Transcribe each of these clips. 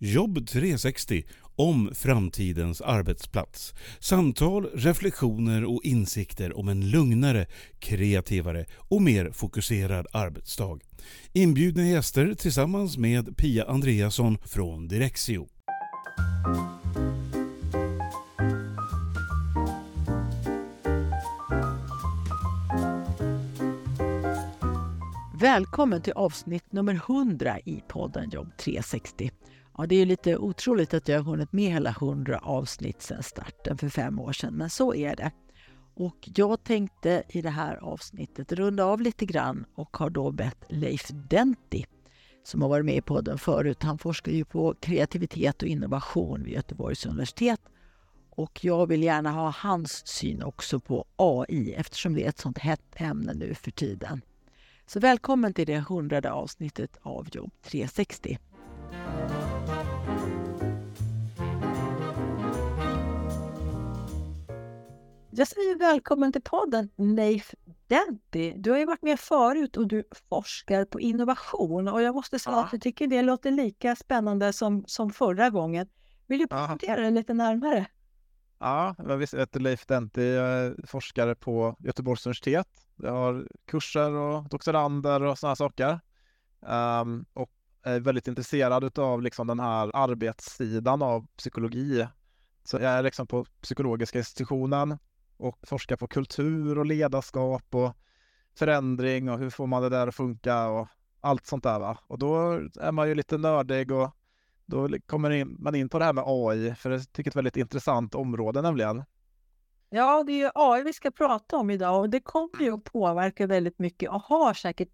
Jobb 360 om framtidens arbetsplats. Samtal, reflektioner och insikter om en lugnare, kreativare och mer fokuserad arbetsdag. Inbjudna gäster tillsammans med Pia Andreasson från Direxio. Välkommen till avsnitt nummer 100 i podden Jobb 360. Ja, det är lite otroligt att jag har hunnit med hela 100 avsnitt sedan starten för fem år sedan, men så är det. Och jag tänkte i det här avsnittet runda av lite grann och har då bett Leif Denti som har varit med i podden förut. Han forskar ju på kreativitet och innovation vid Göteborgs universitet. Och jag vill gärna ha hans syn också på AI eftersom det är ett sånt hett ämne nu för tiden. Så välkommen till det hundrade avsnittet av Jobb 360. Jag säger välkommen till podden Leif Denti. Du har ju varit med förut och du forskar på innovation och jag måste säga ja. att jag tycker det låter lika spännande som, som förra gången. Vill du presentera dig lite närmare? Ja, jag heter Leif Denti, jag är forskare på Göteborgs universitet. Jag har kurser och doktorander och sådana saker. Um, och är väldigt intresserad av liksom den här arbetssidan av psykologi. Så jag är liksom på psykologiska institutionen och forskar på kultur och ledarskap och förändring och hur får man det där att funka och allt sånt där. Va? Och då är man ju lite nördig och då kommer man in på det här med AI, för jag tycker det är ett väldigt intressant område nämligen. Ja, det är ju AI vi ska prata om idag och det kommer ju att påverka väldigt mycket och har säkert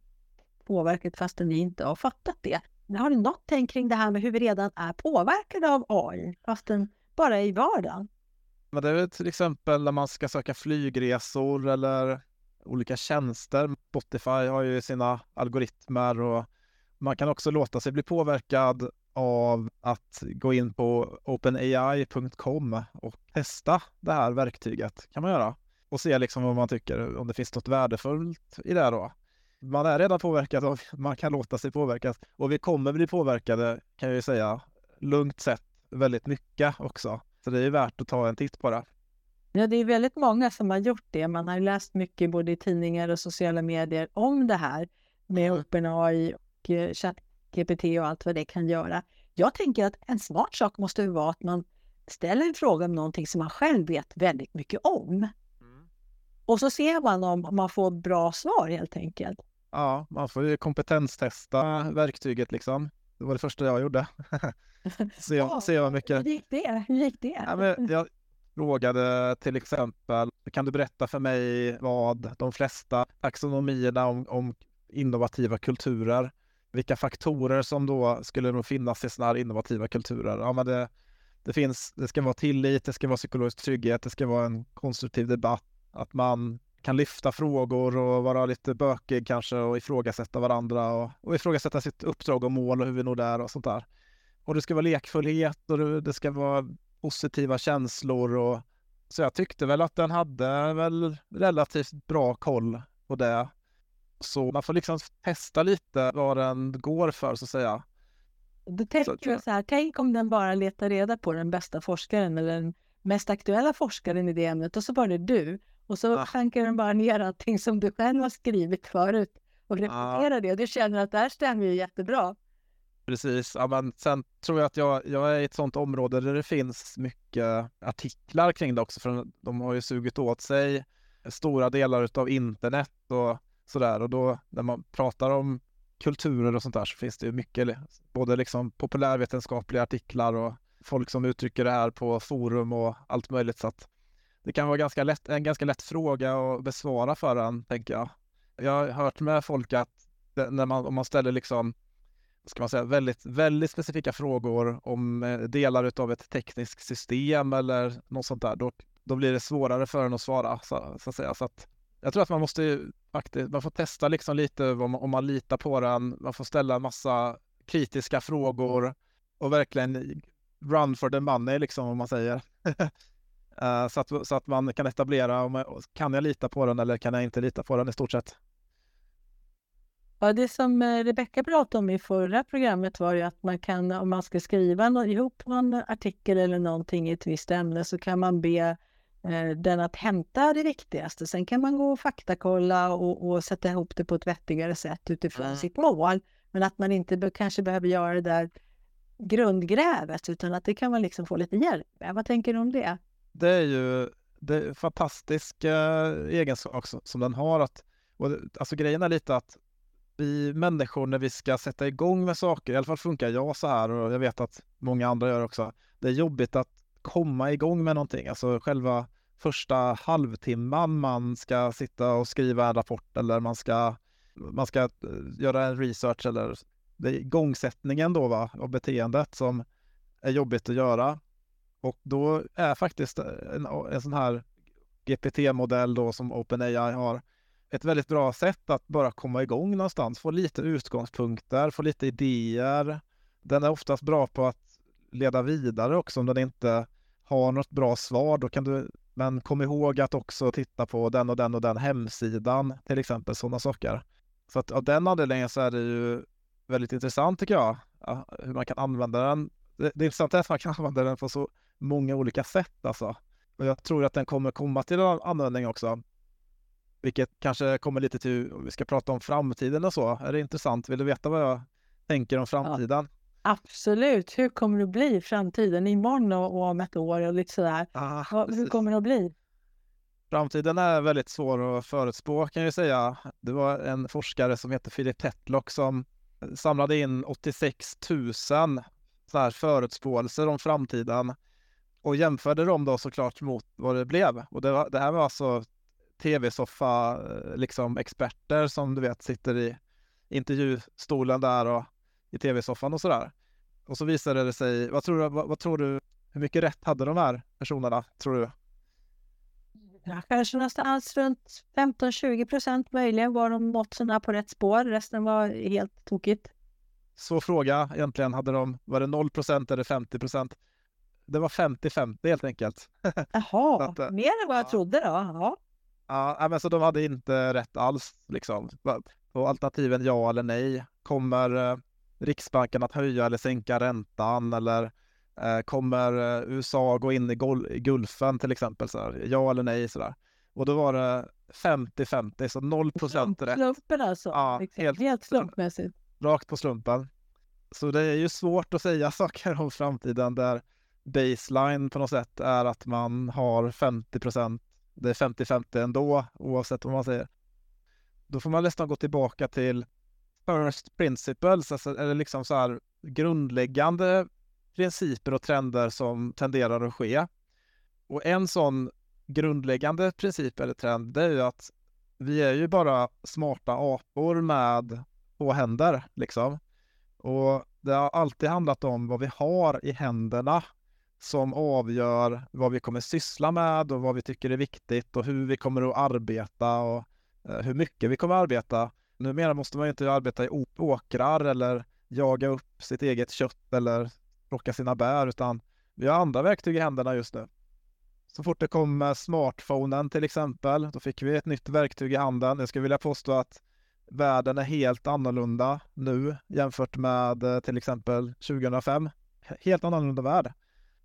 påverkat fastän ni inte har fattat det. Har ni något tänk kring det här med hur vi redan är påverkade av AI, fastän bara i vardagen? Men det är till exempel när man ska söka flygresor eller olika tjänster. Spotify har ju sina algoritmer och man kan också låta sig bli påverkad av att gå in på openai.com och testa det här verktyget kan man göra och se liksom vad man tycker, om det finns något värdefullt i det då. Man är redan påverkad och man kan låta sig påverkas och vi kommer bli påverkade kan jag ju säga lugnt sett väldigt mycket också. Så det är värt att ta en titt på det. Ja, det är väldigt många som har gjort det. Man har läst mycket både i tidningar och sociala medier om det här med mm. OpenAI och eh, ChatGPT och allt vad det kan göra. Jag tänker att en smart sak måste vara att man ställer en fråga om någonting som man själv vet väldigt mycket om. Mm. Och så ser man om man får bra svar helt enkelt. Ja, man får ju kompetenstesta verktyget liksom. Det var det första jag gjorde. se, oh, se hur mycket... Hur gick det? Hur gick det? Ja, men jag frågade till exempel, kan du berätta för mig vad de flesta taxonomierna om, om innovativa kulturer, vilka faktorer som då skulle nog finnas i sådana här innovativa kulturer? Ja, men det, det finns, det ska vara tillit, det ska vara psykologisk trygghet, det ska vara en konstruktiv debatt, att man kan lyfta frågor och vara lite bökig kanske och ifrågasätta varandra och, och ifrågasätta sitt uppdrag och mål och hur vi når där och sånt där. Och det ska vara lekfullhet och det, det ska vara positiva känslor och så jag tyckte väl att den hade väl relativt bra koll på det. Så man får liksom testa lite vad den går för så att säga. Du tänker så, så här, tänk om den bara letar reda på den bästa forskaren eller den mest aktuella forskaren i det ämnet och så var det du. Och så ah. klankar den bara ner allting som du själv har skrivit förut och repeterar ah. det. Och du känner att det här stämmer ju jättebra. Precis, ja, men sen tror jag att jag, jag är i ett sånt område där det finns mycket artiklar kring det också, för de har ju sugit åt sig stora delar av internet och sådär. Och då när man pratar om kulturer och sånt där så finns det ju mycket, både liksom populärvetenskapliga artiklar och folk som uttrycker det här på forum och allt möjligt. Så att det kan vara ganska lätt, en ganska lätt fråga att besvara för en, tänker jag. Jag har hört med folk att när man, om man ställer liksom, ska man säga, väldigt, väldigt specifika frågor om eh, delar av ett tekniskt system eller något sånt där, då, då blir det svårare för en att svara, så, så att säga. Så att jag tror att man måste faktiskt, man får testa liksom lite om man, om man litar på den, man får ställa en massa kritiska frågor och verkligen run for the money liksom, om man säger. Uh, så, att, så att man kan etablera, om kan jag lita på den eller kan jag inte lita på den i stort sett? Ja, det som eh, Rebecka pratade om i förra programmet var ju att man kan, om man ska skriva no ihop någon artikel eller någonting i ett visst ämne så kan man be eh, den att hämta det viktigaste. Sen kan man gå och faktakolla och, och sätta ihop det på ett vettigare sätt utifrån mm. sitt mål. Men att man inte be kanske behöver göra det där grundgrävet utan att det kan man liksom få lite hjälp med. Vad tänker du om det? Det är ju det är fantastiska egenskap som den har. Att, och, alltså grejen är lite att vi människor när vi ska sätta igång med saker, i alla fall funkar jag så här och jag vet att många andra gör också. Det är jobbigt att komma igång med någonting, alltså själva första halvtimman man ska sitta och skriva en rapport eller man ska, man ska eh, göra en research eller det är igångsättningen då va, av beteendet som är jobbigt att göra. Och då är faktiskt eh, en, en sån här GPT-modell då som OpenAI har ett väldigt bra sätt att bara komma igång någonstans, få lite utgångspunkter, få lite idéer. Den är oftast bra på att leda vidare också om den inte har något bra svar. Då kan du, men kom ihåg att också titta på den och den och den hemsidan, till exempel sådana saker. Så att av den anledningen så är det ju väldigt intressant tycker jag, hur man kan använda den. Det, det intressanta är att man kan använda den på så många olika sätt alltså. Och jag tror att den kommer komma till användning också. Vilket kanske kommer lite till, vi ska prata om framtiden och så. Är det intressant? Vill du veta vad jag tänker om framtiden? Ja, absolut. Hur kommer det bli i framtiden? Imorgon och, och om ett år och lite sådär. Ah, hur kommer det att bli? Framtiden är väldigt svår att förutspå kan jag säga. Det var en forskare som heter Philip Tetlock som samlade in 86 000 så här förutspåelser om framtiden och jämförde dem då såklart mot vad det blev. Och det, var, det här var alltså tv-soffa eh, liksom experter som du vet sitter i intervjustolen där och i tv-soffan och sådär. Och så visade det sig, vad tror du, vad, vad, tror du, hur mycket rätt hade de här personerna, tror du? Ja, kanske någonstans runt 15-20 procent möjligen var de något sådär på rätt spår. Resten var helt tokigt. Så fråga egentligen, hade de, var det 0 procent eller 50 procent? Det var 50-50 helt enkelt. Jaha, att, eh, mer än vad jag ja. trodde då. Ja. Ja, men så de hade inte rätt alls liksom. På alternativen ja eller nej. Kommer eh, Riksbanken att höja eller sänka räntan eller eh, kommer USA gå in i, i Gulfen till exempel? Så här, ja eller nej sådär. Och då var det 50-50, så 0 procent rätt. Slumpen alltså? Ja, helt, helt slumpmässigt? Rakt på slumpen. Så det är ju svårt att säga saker om framtiden där baseline på något sätt är att man har 50 procent det är 50-50 ändå, oavsett vad man säger. Då får man nästan gå tillbaka till first principles, alltså, eller liksom så här grundläggande principer och trender som tenderar att ske. Och en sån grundläggande princip eller trend, det är ju att vi är ju bara smarta apor med två händer liksom. Och det har alltid handlat om vad vi har i händerna som avgör vad vi kommer syssla med och vad vi tycker är viktigt och hur vi kommer att arbeta och eh, hur mycket vi kommer att arbeta. Numera måste man ju inte arbeta i åkrar eller jaga upp sitt eget kött eller plocka sina bär utan vi har andra verktyg i händerna just nu. Så fort det kom med smartphonen till exempel, då fick vi ett nytt verktyg i handen. Jag skulle vilja påstå att världen är helt annorlunda nu jämfört med eh, till exempel 2005. Helt annorlunda värld.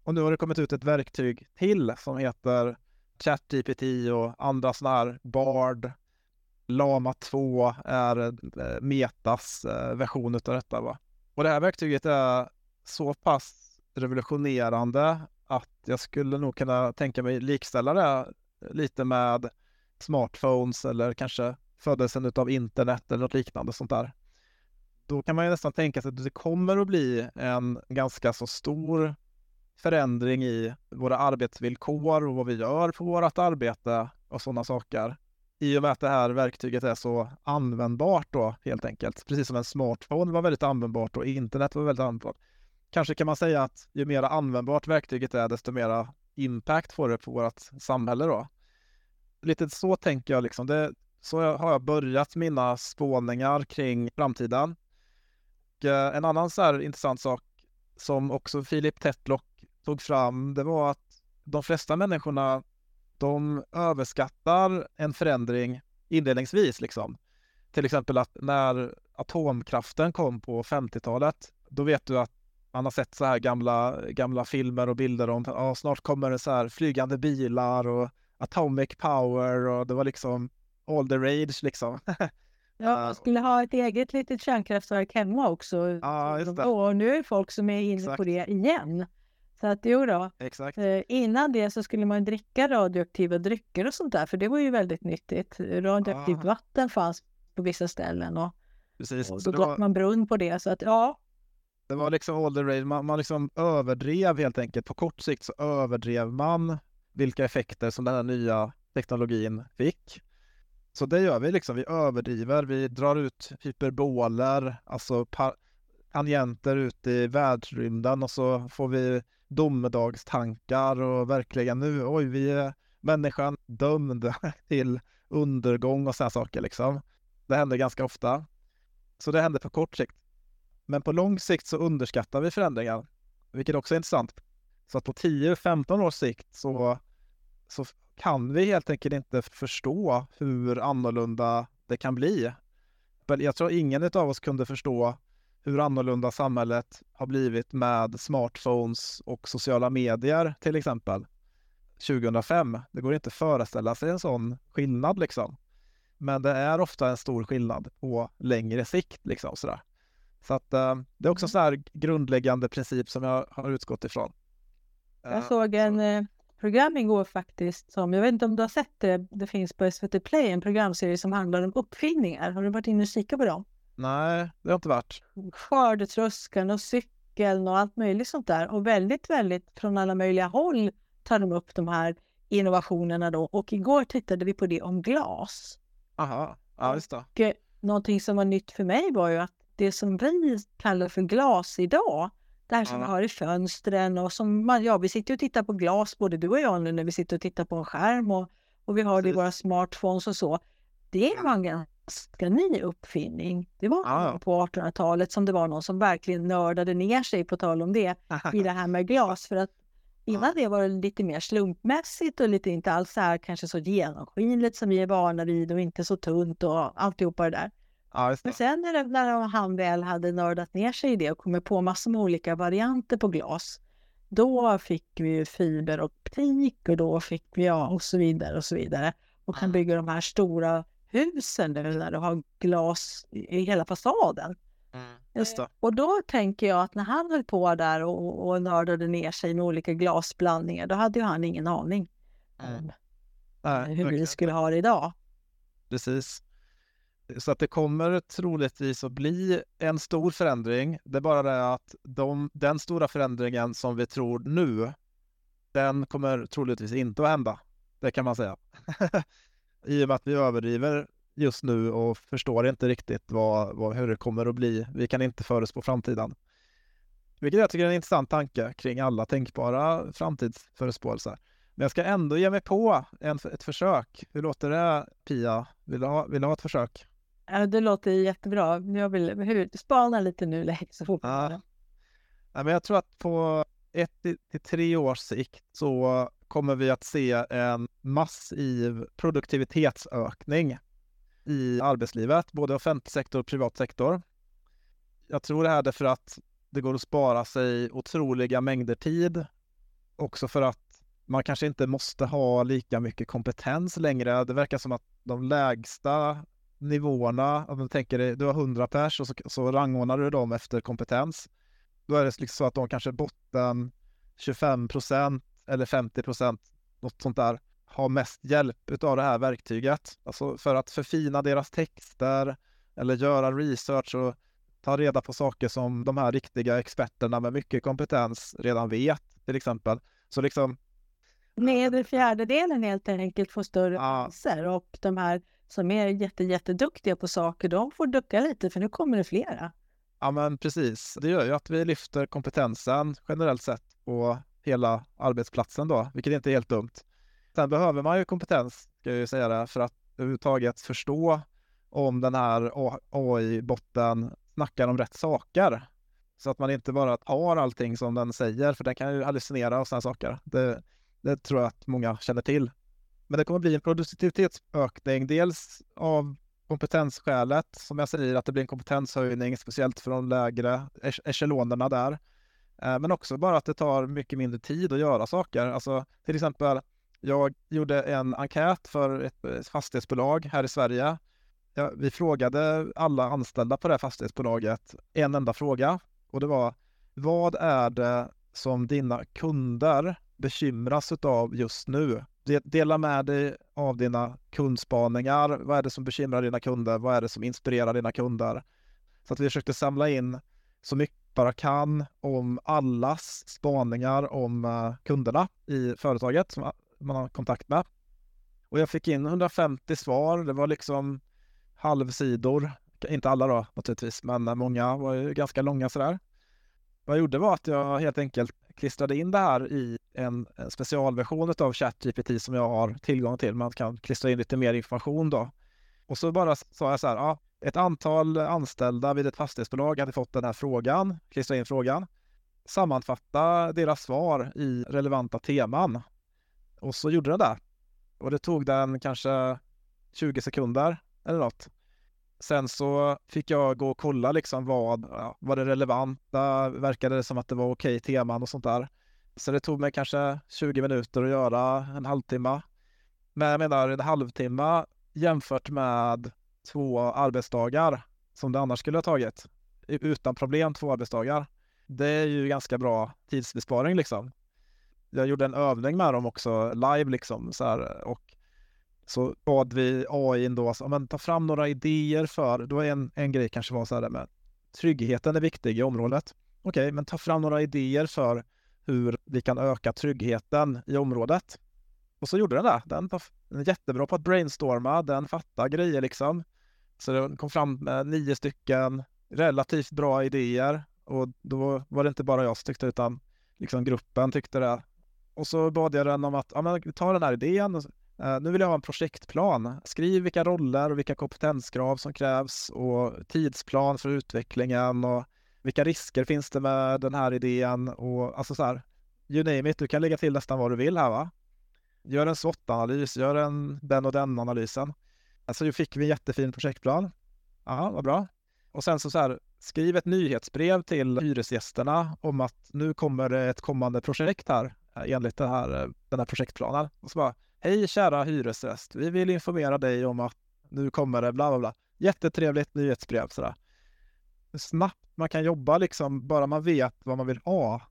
Och nu har det kommit ut ett verktyg till som heter ChatGPT och andra sådana här Bard. Lama 2 är eh, Metas eh, version av detta. Va? Och det här verktyget är så pass revolutionerande att jag skulle nog kunna tänka mig likställa det eh, lite med smartphones eller kanske födelsen av internet eller något liknande sånt där. Då kan man ju nästan tänka sig att det kommer att bli en ganska så stor förändring i våra arbetsvillkor och vad vi gör på vårt arbete och sådana saker. I och med att det här verktyget är så användbart då helt enkelt. Precis som en smartphone var väldigt användbart och internet var väldigt användbart. Kanske kan man säga att ju mer användbart verktyget är, desto mera impact får det på vårt samhälle då. Lite så tänker jag liksom. Det, så har jag börjat mina spåningar kring framtiden. Och eh, en annan så här intressant sak som också Philip Tetlock tog fram, det var att de flesta människorna, de överskattar en förändring inledningsvis liksom. till exempel att när atomkraften kom på 50-talet, då vet du att man har sett så här gamla, gamla filmer och bilder om ja, snart kommer det så här flygande bilar och atomic power och det var liksom all the rage liksom. Ja, man skulle ha ett eget litet kärnkraftverk hemma också. Ja, just det. Och nu är folk som är inne Exakt. på det igen. Så att jo då, Exakt. eh, innan det så skulle man dricka radioaktiva drycker och sånt där, för det var ju väldigt nyttigt. Radioaktivt Ah. vatten fanns på vissa ställen och, Precis. och Så då drack var, man brunn på det. Så att ja, det var liksom all the rage. Man, man liksom överdrev helt enkelt. På kort sikt så överdrev man vilka effekter som den här nya teknologin fick. Så det gör vi liksom. Vi överdriver. Vi drar ut hyperboler, alltså pa- tangenter ut i världsrymden och så får vi domedagstankar och verkligen nu, oj, vi är människan dömd till undergång och sådana saker liksom. Det händer ganska ofta. Så det händer på kort sikt. Men på lång sikt så underskattar vi förändringar, vilket också är intressant. Så att på 10-15 års sikt så, så kan vi helt enkelt inte förstå hur annorlunda det kan bli. Jag tror ingen av oss kunde förstå hur annorlunda samhället har blivit med smartphones och sociala medier till exempel 2005. Det går inte att föreställa sig en sån skillnad liksom. Men det är ofta en stor skillnad på längre sikt liksom sådär. Så att eh, det är också en sån här grundläggande princip som jag har utgått ifrån. jag Eh, såg en eh, program igår faktiskt som, jag vet inte om du har sett det, det finns på SVT Play en programserie som handlar om uppfinningar. Har du varit inne och kikat på dem? Nej, det har inte varit. skördetröskeln och cykeln och allt möjligt sånt där. Och väldigt, väldigt från alla möjliga håll tar de upp de här innovationerna då. Och igår tittade vi på det om glas. Aha, ja just det. Och eh, någonting som var nytt för mig var ju att det som vi kallar för glas idag, det här som vi har i fönstren och som man, ja vi sitter och tittar på glas både du och jag nu när vi sitter och tittar på en skärm och, och vi har det i våra smartphones och så. Det var en ganska ny uppfinning. Det var Ja. på 1800-talet som det var någon som verkligen nördade ner sig på tal om det i det här med glas. För att innan det var det lite mer slumpmässigt och lite inte alls så här kanske så genomskinligt som vi är vana vid och inte så tunt och alltihopa det där. Just Men sen när, när han väl hade nördat ner sig i det och kommit på massor med olika varianter på glas, då fick vi fiberoptik och då fick vi ja och så vidare och så vidare. Och kan bygga de här stora husen nu när du har glas i hela fasaden. Just det. Och då tänker jag att när han höll på där och, och nördade ner sig med olika glasblandningar, då hade ju han ingen aning Mm. om Nej, hur vi skulle ha det idag. Precis. Så att det kommer troligtvis att bli en stor förändring. Det är bara det att de, den stora förändringen som vi tror nu, den kommer troligtvis inte att hända. Det kan man säga. I och med att vi överdriver just nu och förstår inte riktigt vad, vad, hur det kommer att bli. Vi kan inte förutspå framtiden. Vilket jag tycker är en intressant tanke kring alla tänkbara framtidsförutspåelser. Men jag ska ändå ge mig på en, ett försök. Hur låter det Pia? Vill du ha, vill du ha ett försök? Ja, det låter jättebra. Jag vill hur, spana lite nu fort Ja. Nej, men jag tror att på ett till tre års sikt så kommer vi att se en massiv produktivitetsökning i arbetslivet, både offentlig sektor och privat sektor. Jag tror det här är för att det går att spara sig otroliga mängder tid. Också för att man kanske inte måste ha lika mycket kompetens längre. Det verkar som att de lägsta nivåerna, om du tänker dig, du har 100 pers och så, så rangordnar du dem efter kompetens. Då är det liksom så att de kanske botten 25 procent eller 50 procent, något sånt där, har mest hjälp utav det här verktyget. Alltså för att förfina deras texter eller göra research och ta reda på saker som de här riktiga experterna med mycket kompetens redan vet, till exempel. Så liksom, Nedre fjärdedelen helt enkelt får större Ja. chanser och de här som är jätte, jätteduktiga på saker, de får ducka lite för nu kommer det flera. ja men precis, det gör ju att vi lyfter kompetensen generellt sett på hela arbetsplatsen då, vilket inte är helt dumt. Sen behöver man ju kompetens, ska jag ju säga det, för att överhuvudtaget förstå om den här AI-botten snackar om rätt saker. Så att man inte bara tar allting som den säger, för den kan ju hallucinera och sådana saker. Det, det tror jag att många känner till. Men det kommer bli en produktivitetsökning, dels av kompetensskälet, som jag säger, att det blir en kompetenshöjning, speciellt för de lägre echelonerna där. Eh, men också bara att det tar mycket mindre tid att göra saker. Alltså till exempel, jag gjorde en enkät för ett fastighetsbolag här i Sverige. Ja, vi frågade alla anställda på det här fastighetsbolaget en enda fråga och det var vad är det som dina kunder bekymras av just nu? Dela med dig av dina kundspaningar. Vad är det som bekymrar dina kunder? Vad är det som inspirerar dina kunder? Så att vi försökte samla in så mycket bara kan om allas spaningar om eh, kunderna i företaget som man har kontakt med. Och jag fick in 150 svar. Det var liksom halvsidor. Inte alla då naturligtvis, men eh, många var ju ganska långa sådär. Vad jag gjorde var att jag helt enkelt klistrade in det här i en, en specialversion av ChatGPT som jag har tillgång till. Man kan klistra in lite mer information då. Och så bara sa jag så här, ja, ett antal anställda vid ett fastighetsbolag hade fått den här frågan, klistra in frågan, sammanfatta deras svar i relevanta teman. Och så gjorde den det. Och det tog den kanske 20 sekunder eller något. Sen så fick jag gå och kolla liksom vad, ja, var det relevanta, verkade det som att det var okej teman och sånt där. Så det tog mig kanske 20 minuter att göra, en halvtimme. Men jag menar en halvtimme jämfört med två arbetsdagar som det annars skulle ha tagit. Utan problem två arbetsdagar. Det är ju ganska bra tidsbesparing liksom. Jag gjorde en övning med dem också live liksom så här, och så bad vi AI då, så, men ta fram några idéer för, då är en, en grej kanske var så här med tryggheten är viktig i området. Okej, okay, men ta fram några idéer för hur vi kan öka tryggheten i området. Och så gjorde den det. Den, den är jättebra på att brainstorma, den fattar grejer liksom. Så den kom fram med nio stycken relativt bra idéer och då var det inte bara jag som tyckte utan liksom gruppen tyckte det. Och så bad jag den om att ja, men, ta den här idén. Eh, nu vill jag ha en projektplan. Skriv vilka roller och vilka kompetenskrav som krävs och tidsplan för utvecklingen och vilka risker finns det med den här idén och alltså så här. You name it, du kan lägga till nästan vad du vill här va. Gör en SWOT-analys, gör en den och den analysen. Alltså då fick vi en jättefin projektplan. Ja, vad bra. Och sen så, så här, skriv ett nyhetsbrev till hyresgästerna om att nu kommer det ett kommande projekt här eh, enligt den här, eh, den här projektplanen. Och så bara, hej kära hyresgäst, vi vill informera dig om att nu kommer det bla bla bla. Jättetrevligt nyhetsbrev sådär. Snabbt man kan jobba liksom, bara man vet vad man vill ha.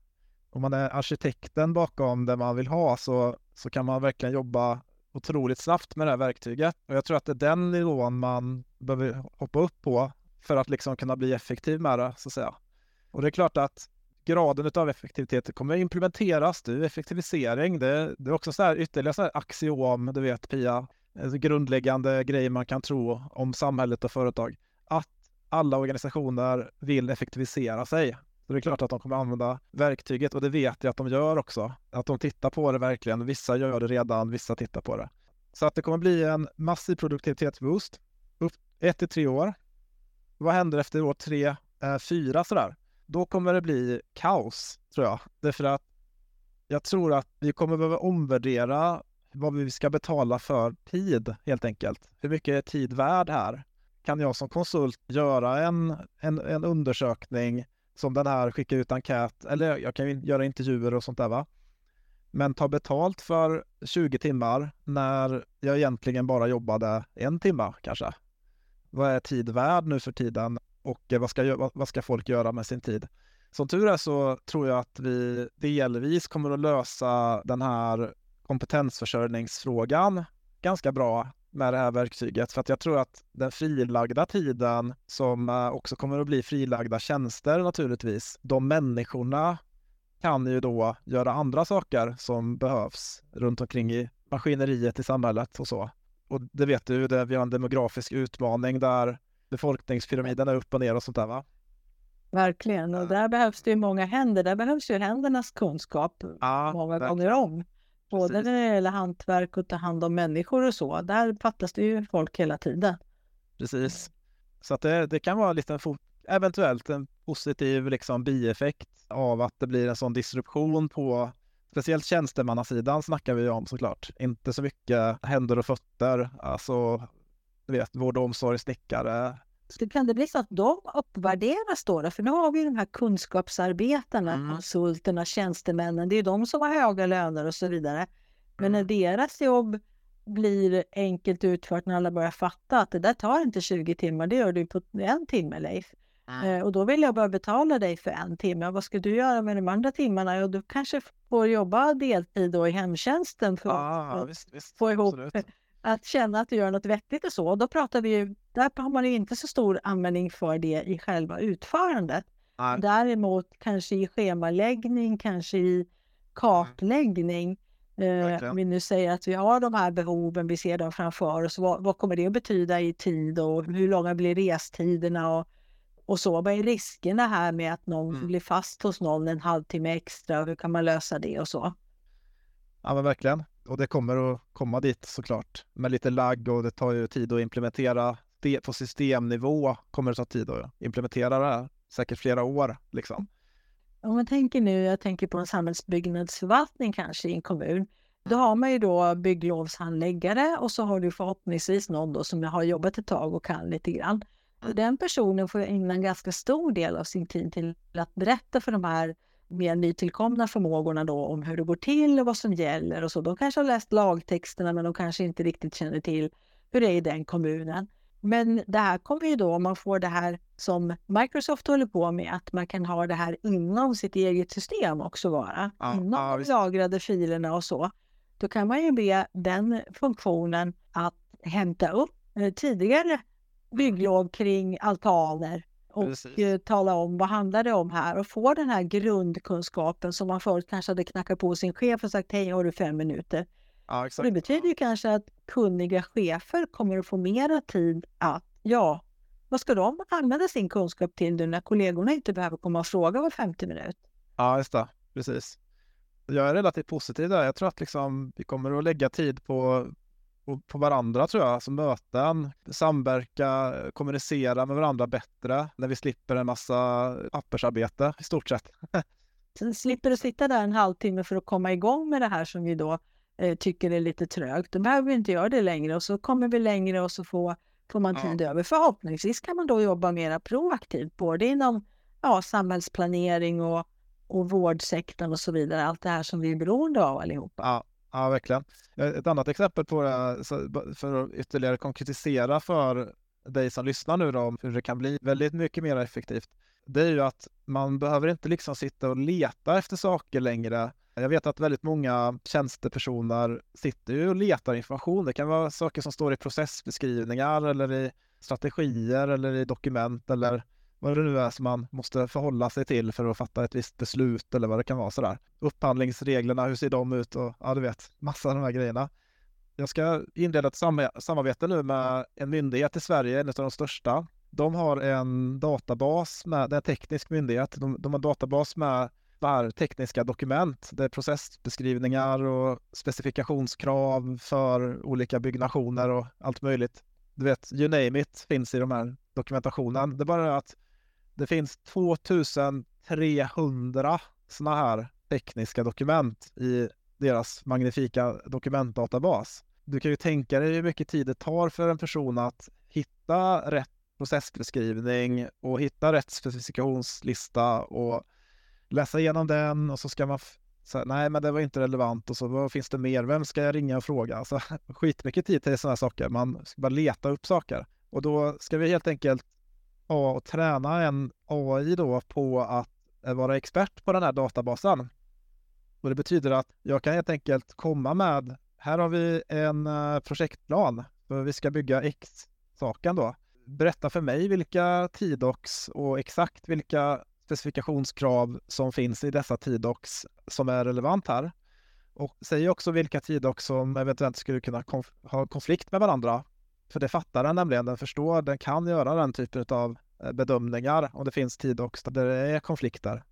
Om man är arkitekten bakom det man vill ha så, så kan man verkligen jobba otroligt snabbt med det här verktyget. Och jag tror att det är den nivån man behöver hoppa upp på för att liksom kunna bli effektiv med det, så att säga. Och det är klart att graden av effektivitet kommer att implementeras. Det är effektivisering. Det, det är också så här ytterligare så här axiom, du vet Pia, En grundläggande grejer man kan tro om samhället och företag. Att alla organisationer vill effektivisera sig. Så det är klart att de kommer använda verktyget och det vet jag att de gör också. Att de tittar på det verkligen. Vissa gör det redan, vissa tittar på det. Så att det kommer bli en massiv produktivitetsboost upp ett till tre år. Vad händer efter år tre, eh, fyra sådär? Då kommer det bli kaos, tror jag. Därför att jag tror att vi kommer behöva omvärdera vad vi ska betala för tid, helt enkelt. Hur mycket är tid värd här? Kan jag som konsult göra en, en, en undersökning som den här, skickar ut enkät, eller jag kan ju göra intervjuer och sånt där va. Men ta betalt för 20 timmar när jag egentligen bara jobbade en timme kanske. Vad är tid värd nu för tiden och eh, vad ska, vad ska folk göra med sin tid? Som tur är så tror jag att vi delvis kommer att lösa den här kompetensförsörjningsfrågan ganska bra med det här verktyget. För att jag tror att den frilagda tiden som eh, också kommer att bli frilagda tjänster naturligtvis, de människorna kan ju då göra andra saker som behövs runt omkring i maskineriet i samhället och så. Och det vet du, det, vi har en demografisk utmaning där befolkningspyramiden är upp och ner och sånt där va? Verkligen, och där behövs det ju många händer. Där behövs ju händernas kunskap ja, många gånger om. Både Precis. när det gäller hantverk och ta hand om människor och så. Där fattas det ju folk hela tiden. Precis. Så att det, det kan vara lite eventuellt en positiv liksom bieffekt av att det blir en sån disruption på speciellt tjänstemannasidan snackar vi om såklart. Inte så mycket händer och fötter. Alltså du vet, vård och omsorg, snickare. Så kan det bli så att de uppvärderas då? För nu har vi de här kunskapsarbetarna, Mm. konsulterna, tjänstemännen. Det är de som har höga löner och så vidare. Men när Mm. deras jobb blir enkelt utfört när alla börjar fatta att det där tar inte 20 timmar, det gör du på en timme Leif. Eh, och då vill jag bara betala dig för en timme. Vad ska du göra med de andra timmarna? Ja, du kanske får jobba deltid då i hemtjänsten för Ja, att visst, visst. få ihop absolut. Att känna att du gör något vettigt och så. Då pratar vi ju, där har man ju inte så stor användning för det i själva utförandet. Nej. Däremot kanske i schemaläggning, kanske i kartläggning. Eh, om vi nu säger att vi har de här behoven, vi ser dem framför oss. Vad, vad kommer det att betyda i tid och hur långa blir restiderna och, och så. Vad är riskerna här med att någon Mm. blir fast hos någon en halvtimme extra? Hur kan man lösa det och så? Ja men verkligen. Och det kommer att komma dit såklart. Med lite lagg och det tar ju tid att implementera. Det, på systemnivå kommer det ta tid att implementera det här. Säkert flera år liksom. Om man tänker nu, jag tänker på en samhällsbyggnadsförvaltning kanske i en kommun. Då har man ju då bygglovshandläggare och så har du förhoppningsvis någon då som har jobbat ett tag och kan lite grann. Den personen får ägna en ganska stor del av sin tid till att berätta för de här mer nytillkomna förmågorna då om hur det går till och vad som gäller och så. De kanske har läst lagtexterna men de kanske inte riktigt känner till hur det är i den kommunen. Men det här kommer ju då, om man får det här som Microsoft håller på med, att man kan ha det här inom sitt eget system också vara. Ja, inom ja, de lagrade filerna och så. Då kan man ju be den funktionen att hämta upp eh, tidigare bygglov kring altaner och Precis. eh, tala om vad handlar det om här och få den här grundkunskapen som man förut kanske hade knackat på sin chef och sagt hej har du fem minuter. Ja Och exakt. det betyder ju kanske att kunniga chefer kommer att få mera tid att, ja, vad ska de använda sin kunskap till nu när kollegorna inte behöver komma och fråga var 50 minut? Ja just det. Precis. Jag är relativt positiv där. Jag tror att liksom vi kommer att lägga tid på på, varandra tror jag, alltså möten, samverka, kommunicera med varandra bättre när vi slipper en massa pappersarbete i stort sett. Sen slipper du sitta där en halvtimme för att komma igång med det här som vi då eh, tycker är lite trögt. Då behöver vi inte göra det längre och så kommer vi längre och så får, får man Ja. tid över. Förhoppningsvis kan man då jobba mera proaktivt, både inom ja, samhällsplanering och, och vårdsektorn och så vidare. Allt det här som vi är beroende av allihopa. Ja, ja verkligen. Eh, ett annat exempel på det, för att ytterligare konkretisera för dig som lyssnar nu då, om hur det kan bli väldigt mycket mer effektivt. Det är ju att man behöver inte liksom sitta och leta efter saker längre. Jag vet att väldigt många tjänstepersoner sitter ju och letar information. Det kan vara saker som står i processbeskrivningar eller i strategier eller i dokument eller vad det nu är som man måste förhålla sig till för att fatta ett visst beslut eller vad det kan vara sådär. Upphandlingsreglerna, hur ser de ut och ja, du vet, massa av de här grejerna. Jag ska inleda ett sam- samarbete nu med en myndighet i Sverige, en av de största. De har en databas med, det är en teknisk myndighet, de, de har en databas med där tekniska dokument. Det är processbeskrivningar och specifikationskrav för olika byggnationer och allt möjligt. Du vet, you name it finns i de här dokumentationen. Det är bara det att det finns 2300 sådana här tekniska dokument i deras magnifika dokumentdatabas. Du kan ju tänka dig hur mycket tid det tar för en person att hitta rätt processbeskrivning och hitta rätt specifikationslista och läsa igenom den och så ska man säga nej men det var inte relevant och så vad finns det mer? Vem ska jag ringa och fråga? Alltså, skitmycket tid till sådana här saker. Man ska bara leta upp saker. Och då ska vi helt enkelt och träna en AI då på att eh, vara expert på den här databasen. Och det betyder att jag kan helt enkelt komma med, här har vi en eh, projektplan för vi ska bygga X-saken då. Berätta för mig vilka TIDOX och exakt vilka specifikationskrav som finns i dessa TIDOX som är relevant här. Och säg också vilka TIDOX som eventuellt skulle kunna konf- ha konflikt med varandra. För det fattar den nämligen, den förstår, den kan göra den typen av eh, bedömningar om det finns TIDOCs där det är konflikter.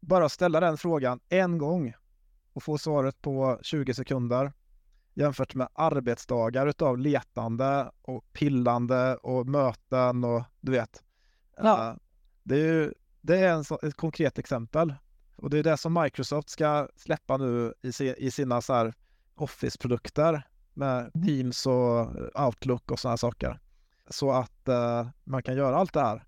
Bara ställa den frågan en gång och få svaret på 20 sekunder jämfört med arbetsdagar utav letande och pillande och möten och du vet. Ja. Eh, Det är ju det är en så, ett konkret exempel och det är det som Microsoft ska släppa nu i, i sina så här Office-produkter med Teams och Outlook och sådana saker. så att uh, man kan göra allt det här.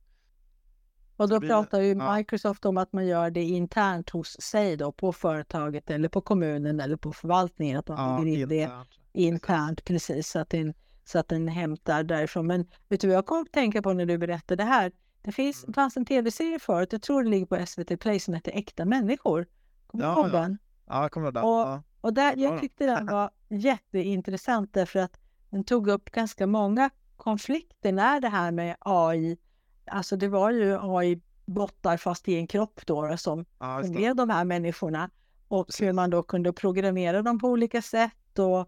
Och då blir- pratar ju ja. Microsoft om att man gör det internt hos sig då, på företaget eller på kommunen eller på förvaltningen. Att man Ja, in det internt. precis så att, den, så att den hämtar därifrån. Men vet du vad jag kom att tänka på när du berättade det här? Det finns, Mm. fanns en tv-serie förut, jag tror det ligger på SVT Play, som heter Äkta människor. Kommer du Ja, ihåg ja. den? Ja, jag kommer ihåg. Och- Ja. Och där, Ja. jag tyckte den var jätteintressant därför att den tog upp ganska många konflikter när det här med AI, alltså det var ju AI-bottar fast i en kropp då som Ja, blev de här människorna och hur man då kunde programmera dem på olika sätt och,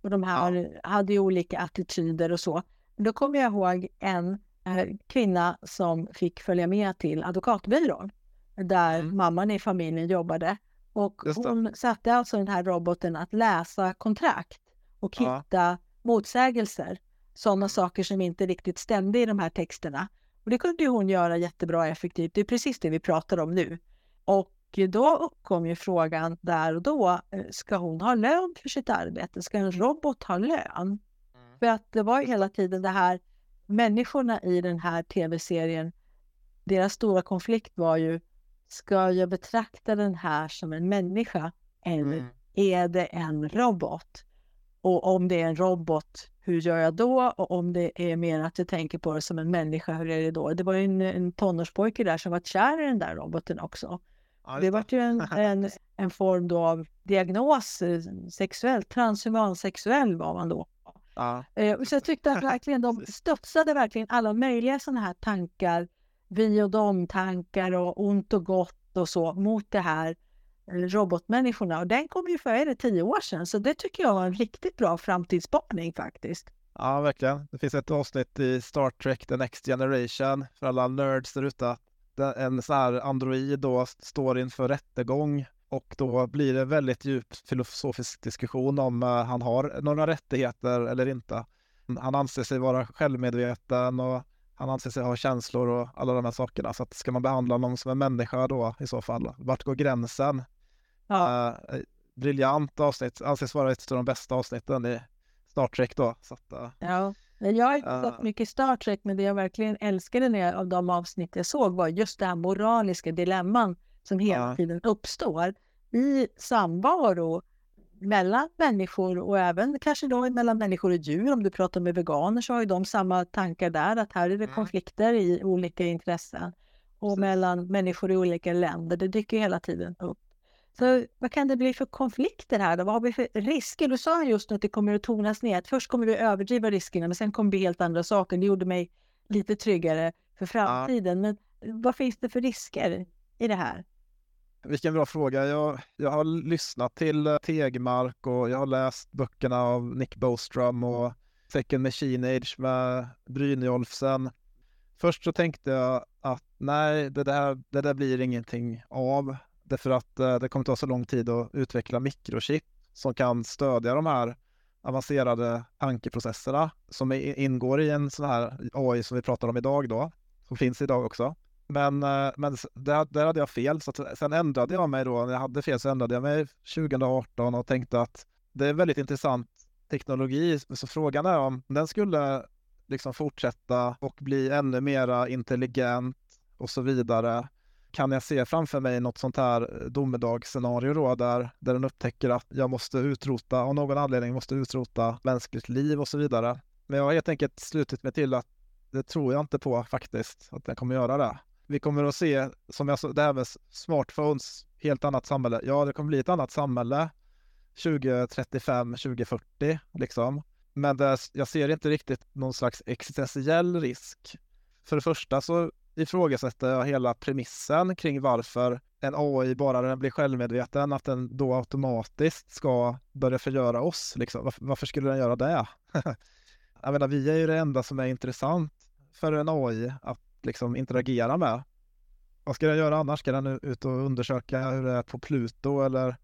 och de här hade ju olika attityder och så. Då kommer jag ihåg en eh, kvinna som fick följa med till advokatbyrån där Mm. mamman i familjen jobbade och hon satte alltså den här roboten att läsa kontrakt och Ja. hitta motsägelser, sådana saker som inte riktigt stämde i de här texterna. Och det kunde ju hon göra jättebra och effektivt. Det är precis det vi pratar om nu. Och då uppkom ju frågan där och då, eh, ska hon ha lön för sitt arbete? Ska en robot ha lön? För att det var ju hela tiden det här, människorna i den här tv-serien, deras stora konflikt var ju, ska jag betrakta den här som en människa eller Mm. är det en robot? Och om det är en robot, hur gör jag då? Och om det är mer att jag tänker på det som en människa, hur är det då? Det var ju en, en tonårspojke där som var kär i den där roboten också. Ja, Det var ju en, en, en form då av diagnos, eh, sexuell, transhumansexuell var man då. Ja, Eh, Så jag tyckte att verkligen de studsade verkligen alla möjliga sådana här tankar, vi och dem-tankar och ont och gott och så mot det här eh, robotmänniskorna. Och den kom ju för är det, tio år sedan, så det tycker jag var en riktigt bra framtidsspaning faktiskt. ja, verkligen. Det finns ett avsnitt i Star Trek The Next Generation för alla nerds där ute. En sån här android då står inför rättegång och då blir det väldigt djup filosofisk diskussion om eh, han har några rättigheter eller inte. Han anser sig vara självmedveten och han anser sig ha känslor och alla de här sakerna. Så att ska man behandla någon som en människa då i så fall? Vart går gränsen? Ja, Eh, briljant avsnitt, anses vara ett av de bästa avsnitten i Star Trek då. Så att, eh, ja. Jag har inte Ja. sett mycket Star Trek, men det jag verkligen älskade när jag, av de avsnitt jag såg var just det här moraliska dilemman som hela tiden uppstår i samvaro mellan människor och även kanske då mellan människor och djur. Om du pratar med veganer så har ju de samma tankar där, att här är det Mm. konflikter i olika intressen. Och mellan människor i olika länder, det dyker hela tiden upp. Så vad kan det bli för konflikter här då? Vad har vi för risker? Du sa just att det kommer att tonas ner, att först kommer vi överdriva riskerna, men sen kommer det helt andra saker. Det gjorde mig lite tryggare för framtiden. Men vad finns det för risker i det här? Vilken bra fråga. Jag, jag har lyssnat till eh, Tegmark och jag har läst böckerna av Nick Bostrom och Second Machine Age med Brynjolfsen. Först så tänkte jag att nej, det där, det där blir ingenting av. Därför att eh, det kommer ta så lång tid att utveckla mikrochip som kan stödja de här avancerade tankeprocesserna som ingår i en sån här AI som vi pratar om idag då, som finns idag också. Men, eh, men där, där hade jag fel, så att, sen ändrade jag mig då. När jag hade fel så ändrade jag mig 2018 och tänkte att det är väldigt intressant teknologi. Så frågan är om den skulle liksom fortsätta och bli ännu mera intelligent och så vidare. Kan jag se framför mig något sånt här eh, domedagsscenario då där, där den upptäcker att jag måste utrota, av någon anledning måste utrota mänskligt liv och så vidare. Men jag har helt enkelt slutit mig till att det tror jag inte på faktiskt, att den kommer göra det. Vi kommer att se, som jag sa, det här med smartphones, helt annat samhälle. Ja, det kommer bli ett annat samhälle 2035, 2040 liksom. Men det, jag ser inte riktigt någon slags existentiell risk. För det första så ifrågasätter jag hela premissen kring varför en AI bara när den blir självmedveten, att den då automatiskt ska börja förgöra oss. Liksom. Varför, varför skulle den göra det? jag menar, vi är ju det enda som är intressant för en AI att liksom interagera med. Vad ska den göra annars? Ska den ut och undersöka hur det är på Pluto eller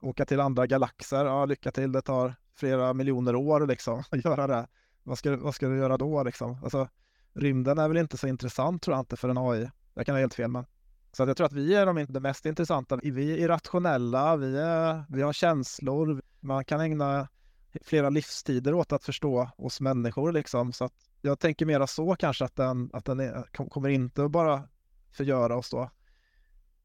åka till andra galaxer? Ja, lycka till. Det tar flera miljoner år liksom att göra det. Vad ska, vad ska du göra då liksom? Alltså, rymden är väl inte så intressant tror jag inte för en AI. Jag kan ha helt fel men. Så att jag tror att vi är de, det mest intressanta. Vi är irrationella, vi, är, vi har känslor. Man kan ägna flera livstider åt att förstå oss människor liksom. Så att jag tänker mera så kanske att den, att den är, kommer inte att bara förgöra oss då.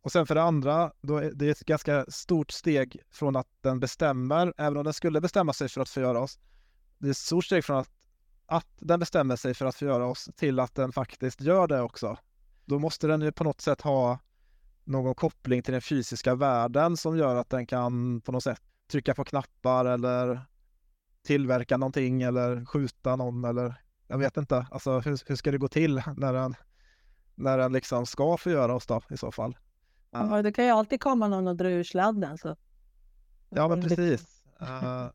Och sen för det andra, då är det ett ganska stort steg från att den bestämmer, även om den skulle bestämma sig för att förgöra oss. Det är ett stort steg från att, att den bestämmer sig för att förgöra oss till att den faktiskt gör det också. Då måste den ju på något sätt ha någon koppling till den fysiska världen som gör att den kan på något sätt trycka på knappar eller tillverka någonting eller skjuta någon eller jag vet inte. Alltså hur, hur ska det gå till när den, när den liksom ska förgöra oss då i så fall? Ja, det kan ju alltid komma någon och dra ur sladden. Så. Ja, men precis. Uh,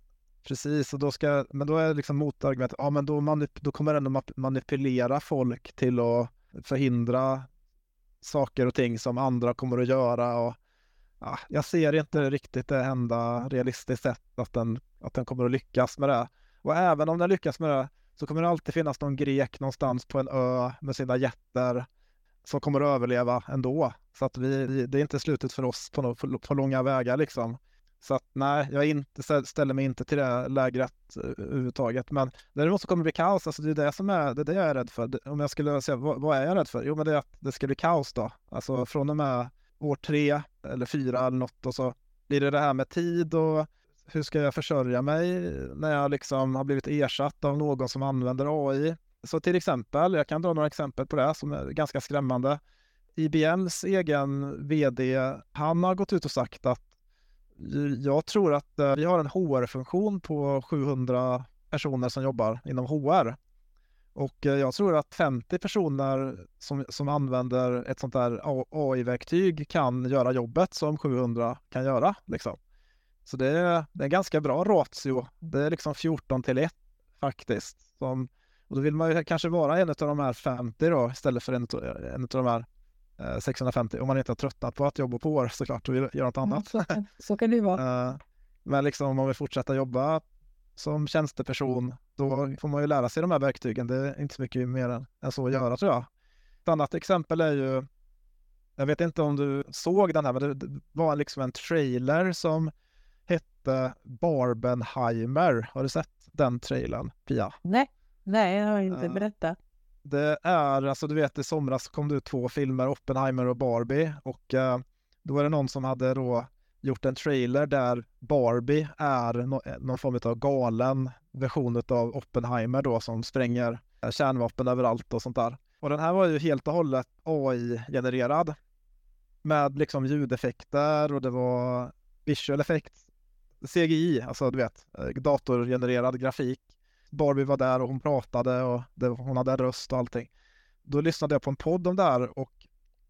precis, och då ska, men då är liksom motargumentet, ja men då, manip, då kommer den att manipulera folk till att förhindra saker och ting som andra kommer att göra. Och, ja, jag ser inte riktigt det enda realistiskt sätt att den, att den kommer att lyckas med det. Och även om den lyckas med det så kommer det alltid finnas någon grek någonstans på en ö med sina jätter som kommer att överleva ändå. Så att vi, det är inte slutet för oss på, på, på långa vägar liksom. Så att nej, jag inte, ställer mig inte till det lägret eh, överhuvudtaget. Men däremot så kommer det bli kaos. Alltså det är det som är, det är det jag är rädd för. Om jag skulle säga, vad, vad, är jag rädd för? Jo, men det är att det ska bli kaos då. Alltså från och med år tre eller fyra eller något och så blir det det här med tid och hur ska jag försörja mig när jag liksom har blivit ersatt av någon som använder AI? Så till exempel, jag kan dra några exempel på det som är ganska skrämmande. IBMs egen VD, han har gått ut och sagt att jag tror att eh, vi har en HR-funktion på 700 personer som jobbar inom HR. Och eh, jag tror att 50 personer som, som använder ett sånt där AI-verktyg kan göra jobbet som 700 kan göra. Liksom. Så det är, det är ganska bra ratio. Det är liksom 14 till 1 faktiskt. Som, och då vill man ju kanske vara en av de här 50 då istället för en, en av de här 650 eh, om man inte har tröttnat på att jobba på år såklart och vill göra något annat. Ja, så kan det ju vara. Eh, men liksom om man vill fortsätta jobba som tjänsteperson, då får man ju lära sig de här verktygen. Det är inte så mycket mer än så att göra tror jag. Ett annat exempel är ju, jag vet inte om du såg den här, men det var liksom en trailer som hette Barbenheimer. Har du sett den trailern, Pia? Nej, nej, jag har inte. Berättat. Det är, alltså du vet i somras kom det ut två filmer, Oppenheimer och Barbie och uh, då var det någon som hade då gjort en trailer där Barbie är eh, någon form av galen version av Oppenheimer då som spränger eh, kärnvapen överallt och sånt där. Och den här var ju helt och hållet AI-genererad med liksom ljudeffekter och det var visual effects, CGI, alltså du vet, eh, datorgenererad grafik Barbie var där och hon pratade och det, hon hade röst och allting. Då lyssnade jag på en podd om det här och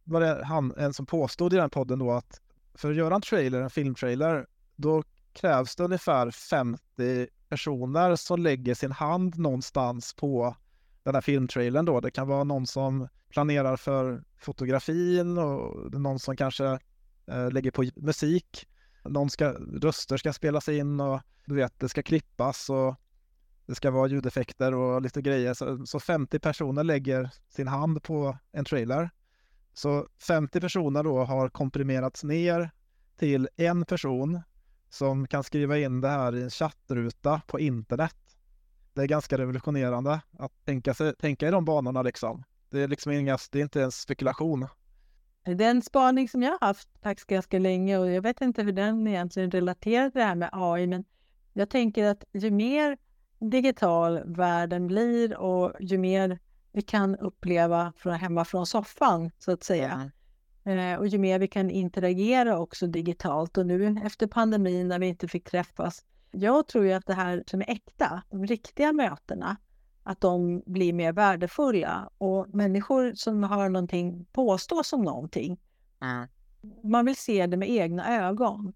var det han, en som påstod i den podden då att för att göra en trailer, en filmtrailer, då krävs det ungefär 50 personer som lägger sin hand någonstans på den här filmtrailern då. Det kan vara någon som planerar för fotografin och någon som kanske eh, lägger på musik. Någon ska, röster ska spelas in och du vet, det ska klippas och det ska vara ljudeffekter och lite grejer. Så, så 50 personer lägger sin hand på en trailer. Så 50 personer då har komprimerats ner till en person som kan skriva in det här i en chattruta på internet. Det är ganska revolutionerande att tänka, sig, tänka i de banorna liksom. Det är liksom inga, det är inte en spekulation. Det är en spaning som jag har haft faktiskt ganska länge och jag vet inte hur den egentligen relaterar till det här med AI, men jag tänker att ju mer digital världen blir och ju mer vi kan uppleva från hemma från soffan så att säga. Mm. Eh, och ju mer vi kan interagera också digitalt och nu efter pandemin när vi inte fick träffas. Jag tror ju att det här som är äkta, de riktiga mötena, att de blir mer värdefulla och människor som har någonting påstås om någonting. Mm. Man vill se det med egna ögon. Mm.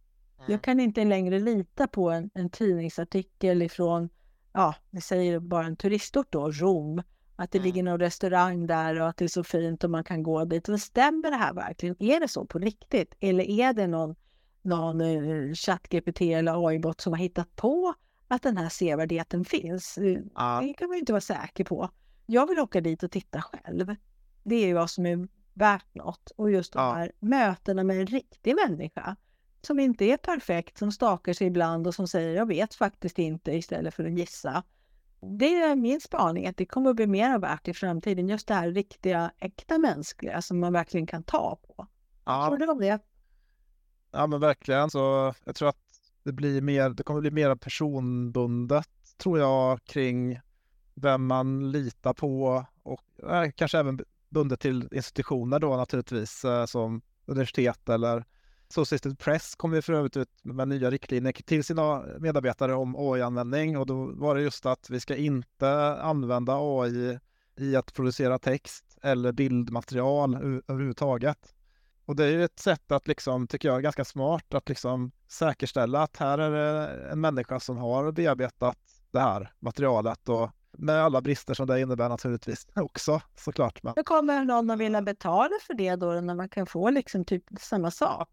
Jag kan inte längre lita på en, en tidningsartikel ifrån ja, vi säger bara en turistort då, Rom, att det mm. ligger någon restaurang där och att det är så fint och man kan gå dit. Men stämmer det här verkligen? Är det så på riktigt? Eller är det någon, någon uh, ChatGPT eller AI-bot som har hittat på att den här sevärdheten finns? Eh, ja. Det kan man ju inte vara säker på. Jag vill åka dit och titta själv. Det är ju vad som är värt något. Och just de ja. här mötena med en riktig människa som inte är perfekt, som stakar sig ibland och som säger jag vet faktiskt inte istället för att gissa. Det är min spaning att det kommer att bli mer värt i framtiden. Just det här riktiga, äkta mänskliga som man verkligen kan ta på. Ja. Tror du om det? Ja men verkligen. Så jag tror att det blir mer, det kommer bli mer personbundet tror jag kring vem man litar på och eh, kanske även bundet till institutioner då naturligtvis eh, som universitet eller Associated Press kom ju för övrigt ut med nya riktlinjer till sina medarbetare om AI-användning och då var det just att vi ska inte använda AI i att producera text eller bildmaterial överhuvudtaget. Och det är ju ett sätt att liksom, tycker jag, ganska smart att liksom säkerställa att här är det en människa som har bearbetat det här materialet och med alla brister som det innebär naturligtvis också såklart. Men... Hur kommer någon att vilja betala för det då när man kan få liksom typ samma sak?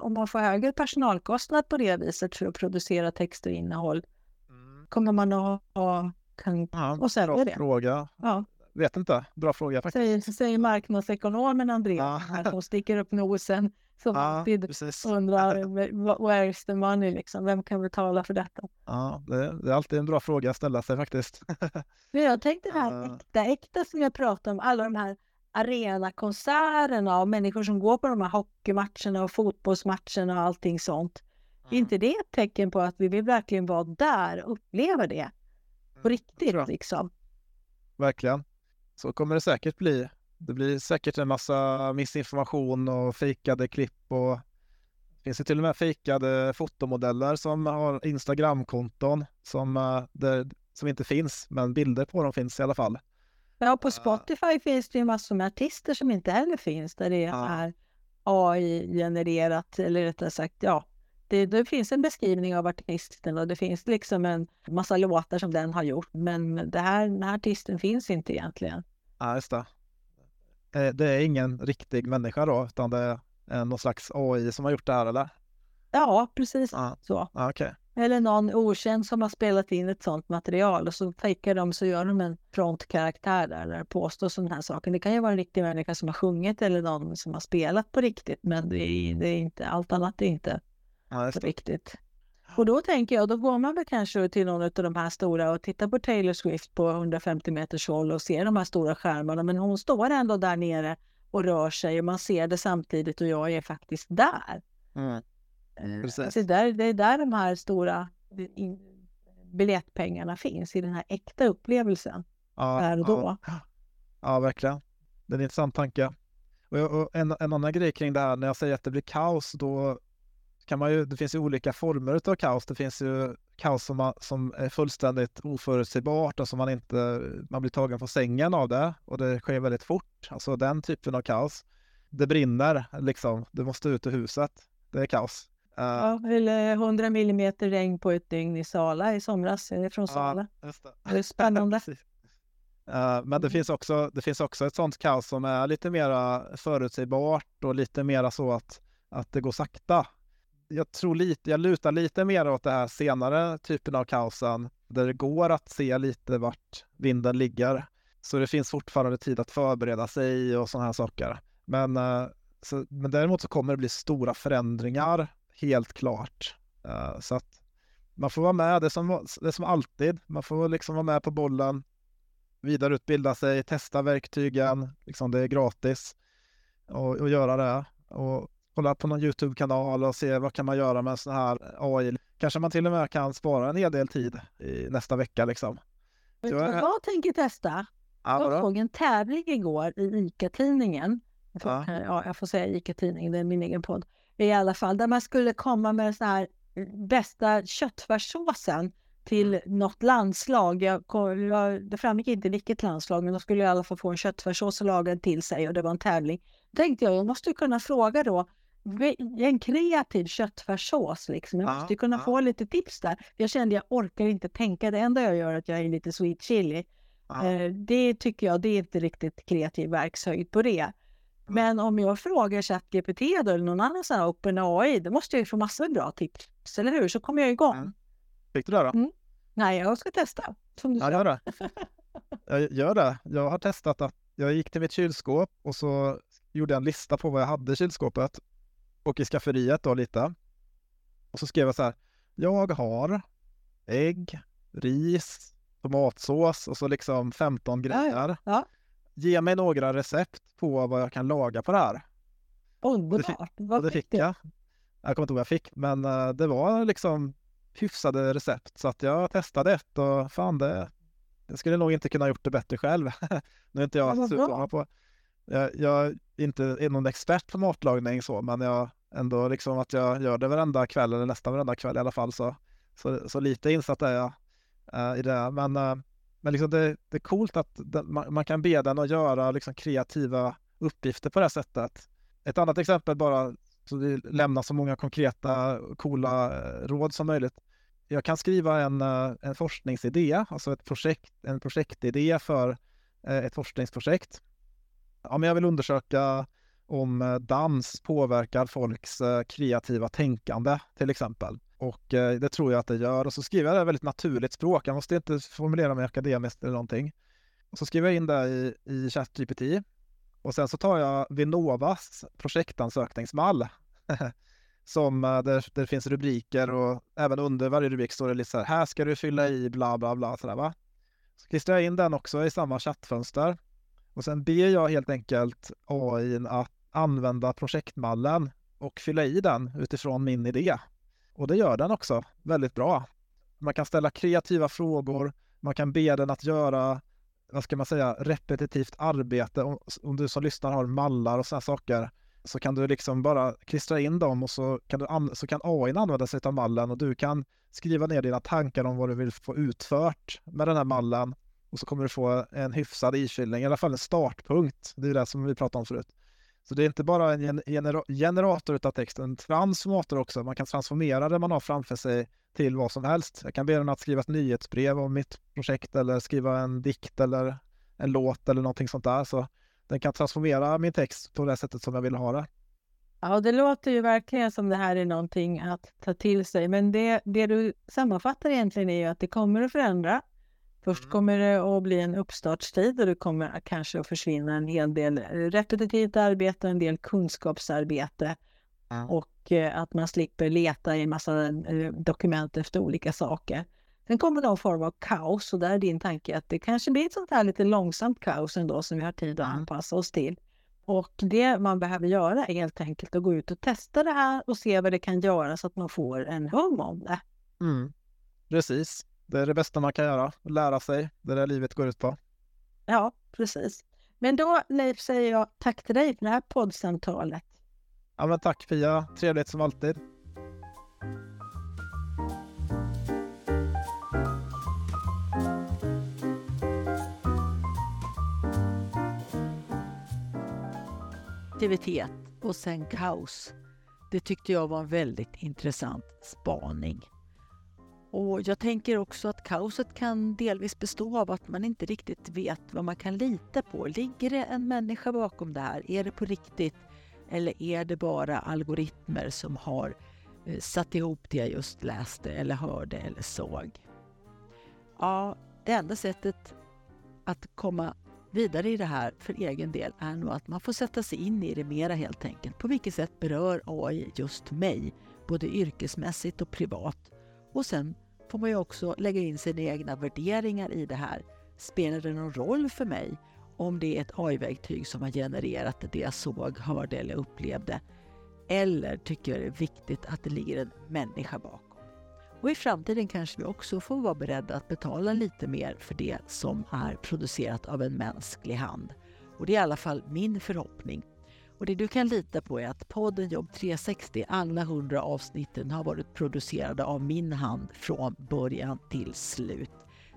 Om man får högre personalkostnad på det viset för att producera text och innehåll, mm. kommer man att ha kan, ja, och sälja bra det? fråga. Ja. Vet inte. Bra fråga faktiskt. Säger, säger marknadsekonomen Andreas, ja. som sticker upp nosen. Som ja, alltid precis. undrar where's the money liksom? Vem kan betala för detta? Ja, det, det är alltid en bra fråga att ställa sig faktiskt. jag tänkte det här äkta, äkta som jag pratade om, alla de här arenakonserterna och människor som går på de här hockeymatcherna och fotbollsmatcherna och allting sånt. Mm. Är inte det ett tecken på att vi vill verkligen vara där och uppleva det? På mm, riktigt liksom. Verkligen. Så kommer det säkert bli. Det blir säkert en massa missinformation och fejkade klipp och det finns ju till och med fejkade fotomodeller som har Instagramkonton som, där, som inte finns, men bilder på dem finns i alla fall. Ja, på Spotify finns det ju massor med artister som inte heller finns där det ja. är AI-genererat eller rättare sagt, ja, det, det, finns en beskrivning av artisten och det finns liksom en massa låtar som den har gjort. Men det här, den här artisten finns inte egentligen. Ja, just det. Det är ingen riktig människa då, utan det är någon slags AI som har gjort det här, eller? Ja, precis ja. så. Ja, okay. Eller någon okänd som har spelat in ett sånt material och så fejkar de så gör de en frontkaraktär där, där påstår sådana här saker. Det kan ju vara en riktig människa som har sjungit eller någon som har spelat på riktigt, men det är, det är inte, allt annat är inte ja, på riktigt. Och då tänker jag, då går man väl kanske till någon av de här stora och tittar på Taylor Swift på 150 meters håll och ser de här stora skärmarna, men hon står ändå där nere och rör sig och man ser det samtidigt och jag är faktiskt där. Mm. Eh, Precis. Alltså där, det är där de här stora biljettpengarna finns, i den här äkta upplevelsen. Ja, där och då. Ja, ja, verkligen. Det är en intressant tanke. Och, och en, en annan grej kring det här, när jag säger att det blir kaos, då kan man ju, det finns ju olika former av kaos. Det finns ju kaos som, man, som är fullständigt oförutsägbart och som man inte, man blir tagen på sängen av det och det sker väldigt fort. Alltså den typen av kaos. Det brinner liksom, du måste ut ur huset. Det är kaos. Uh, ja, eller 100 millimeter regn på ett dygn i Sala i somras, är det från Sala? Ja, det. det. är spännande. uh, men det finns, också, det finns också ett sånt kaos som är lite mera förutsägbart och lite mera så att, att det går sakta. Jag tror lite, jag lutar lite mer åt det här senare typen av kaosen där det går att se lite vart vinden ligger. Så det finns fortfarande tid att förbereda sig och sådana här saker. Men, uh, så, men däremot så kommer det bli stora förändringar helt klart. Uh, så att man får vara med, det som, det som alltid, man får liksom vara med på bollen, vidareutbilda sig, testa verktygen, liksom det är gratis och, och göra det. Och kolla på någon YouTube-kanal och se vad kan man göra med sån här AI. Kanske man till och med kan spara en hel del tid i nästa vecka liksom. Vet du vad jag tänker testa? Ja, jag såg en tävling igår i ICA-tidningen. Ja. ja. jag får säga ICA-tidningen, det är min egen podd i alla fall, där man skulle komma med så här bästa köttfärssåsen till mm. något landslag. Jag, jag, det framgick inte vilket landslag, men de skulle i alla fall få en köttfärssås lagad till sig och det var en tävling. Då tänkte jag, jag måste kunna fråga då, en kreativ köttfärssås liksom. Jag måste kunna få lite tips där. Jag kände jag orkar inte tänka. Det enda jag gör är att jag är lite sweet chili. Eh, det tycker jag, det är inte riktigt kreativ verkshöjd på det. Men om jag frågar ChatGPT eller någon annan sån här OpenAI, då måste jag ju få massor med bra tips, eller hur? Så kommer jag igång. Mm. Fick du det då? Mm. Nej, jag ska testa. Som du ja, gör det. jag gör det. Jag har testat att jag gick till mitt kylskåp och så gjorde jag en lista på vad jag hade i kylskåpet. och i skafferiet då lite. Och så skrev jag så här. Jag har ägg, ris, tomatsås och så liksom 15 grejer. Ja. Ge mig några recept på vad jag kan laga på det här. Underbart. Vad det fick jag. Jag kommer inte ihåg vad jag fick, men eh, det var liksom hyfsade recept. Så att jag testade ett och fan det, jag skulle nog inte kunna gjort det bättre själv. nu är inte Ja, jag superbra på, jag, jag är inte någon expert på matlagning så, men jag ändå liksom att jag gör det varenda kväll eller nästan varenda kväll i alla fall så, så, så lite insatt är jag eh, i det. Men, eh, men liksom det, det är coolt att den, man, man kan be den att göra liksom kreativa uppgifter på det här sättet. Ett annat exempel bara så vi lämnar så många konkreta coola eh, råd som möjligt. Jag kan skriva en, eh, en forskningsidé, alltså ett projekt, en projektidé för eh, ett forskningsprojekt. Ja, men jag vill undersöka om dans påverkar folks kreativa tänkande till exempel. Och eh, det tror jag att det gör. Och så skriver jag det väldigt naturligt språk. Jag måste inte formulera mig akademiskt eller någonting. Och så skriver jag in det i, i ChatGPT. Och sen så tar jag Vinnovas projektansökningsmall som eh, där, där det finns rubriker och även under varje rubrik står det lite så här, här ska du fylla i bla bla bla sådär va. Så klistrar jag in den också i samma chattfönster och sen ber jag helt enkelt AI att använda projektmallen och fylla i den utifrån min idé. Och det gör den också väldigt bra. Man kan ställa kreativa frågor, man kan be den att göra vad ska man säga, repetitivt arbete. Om, om du som lyssnar har mallar och sådana saker så kan du liksom bara klistra in dem och så kan, du an- så kan AI använda sig av mallen och du kan skriva ner dina tankar om vad du vill få utfört med den här mallen och så kommer du få en hyfsad ifyllning, i alla fall en startpunkt. Det är det som vi pratade om förut. Så det är inte bara en genera- generator utav text, en transformator också. Man kan transformera det man har framför sig till vad som helst. Jag kan be den att skriva ett nyhetsbrev om mitt projekt eller skriva en dikt eller en låt eller någonting sånt där. Så den kan transformera min text på det sättet som jag vill ha det. Ja, det låter ju verkligen som det här är någonting att ta till sig. Men det, det du sammanfattar egentligen är ju att det kommer att förändra. Först Mm. kommer det att bli en uppstartstid och det kommer kanske att försvinna en hel del repetitivt arbete, en del kunskapsarbete och eh, att man slipper leta i en massa eh, dokument efter olika saker. Sen kommer någon form av kaos och där är din tanke att det kanske blir ett sånt här lite långsamt kaos ändå som vi har tid att anpassa oss till. Och det man behöver göra är helt enkelt att gå ut och testa det här och se vad det kan göra så att man får en hum om det. Mm. Precis. Det är det bästa man kan göra. Lära sig. Det är det livet går ut på. Ja, precis. Men då Leif säger jag tack till dig för det här poddsamtalet. Ja, men tack Pia. Trevligt som alltid. Aktivitet och sen kaos. Det tyckte jag var en väldigt intressant spaning. Och jag tänker också att kaoset kan delvis bestå av att man inte riktigt vet vad man kan lita på. Ligger det en människa bakom det här? Är det på riktigt? Eller är det bara algoritmer som har eh, satt ihop det jag just läste eller hörde eller såg? Ja, det enda sättet att komma vidare i det här för egen del är nog att man får sätta sig in i det mera helt enkelt. På vilket sätt berör AI just mig, både yrkesmässigt och privat? Och sen får man ju också lägga in sina egna värderingar i det här. Spelar det någon roll för mig om det är ett AI-verktyg som har genererat det jag såg, hörde eller upplevde? Eller tycker jag det är viktigt att det ligger en människa bakom? Och i framtiden kanske vi också får vara beredda att betala lite mer för det som är producerat av en mänsklig hand. Och det är i alla fall min förhoppning. Och det du kan lita på är att podden Jobb 360, alla 100 avsnitten har varit producerade av min hand från början till slut.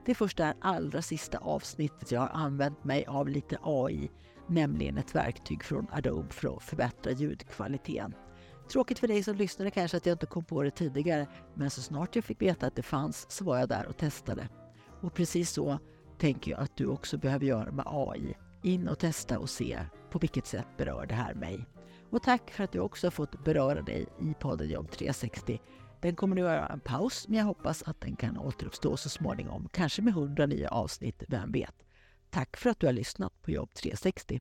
Det är först det här allra sista avsnittet jag har använt mig av lite AI, nämligen ett verktyg från Adobe för att förbättra ljudkvaliteten. Tråkigt för dig som lyssnade kanske att jag inte kom på det tidigare, men så snart jag fick veta att det fanns så var jag där och testade. Och precis så tänker jag att du också behöver göra med AI. In och testa och se på vilket sätt berör det här mig. Och tack för att du också har fått beröra dig i podden Jobb 360. Den kommer nu att göra en paus, men jag hoppas att den kan återuppstå så småningom. Kanske med 100 nya avsnitt, vem vet? Tack för att du har lyssnat på Jobb 360.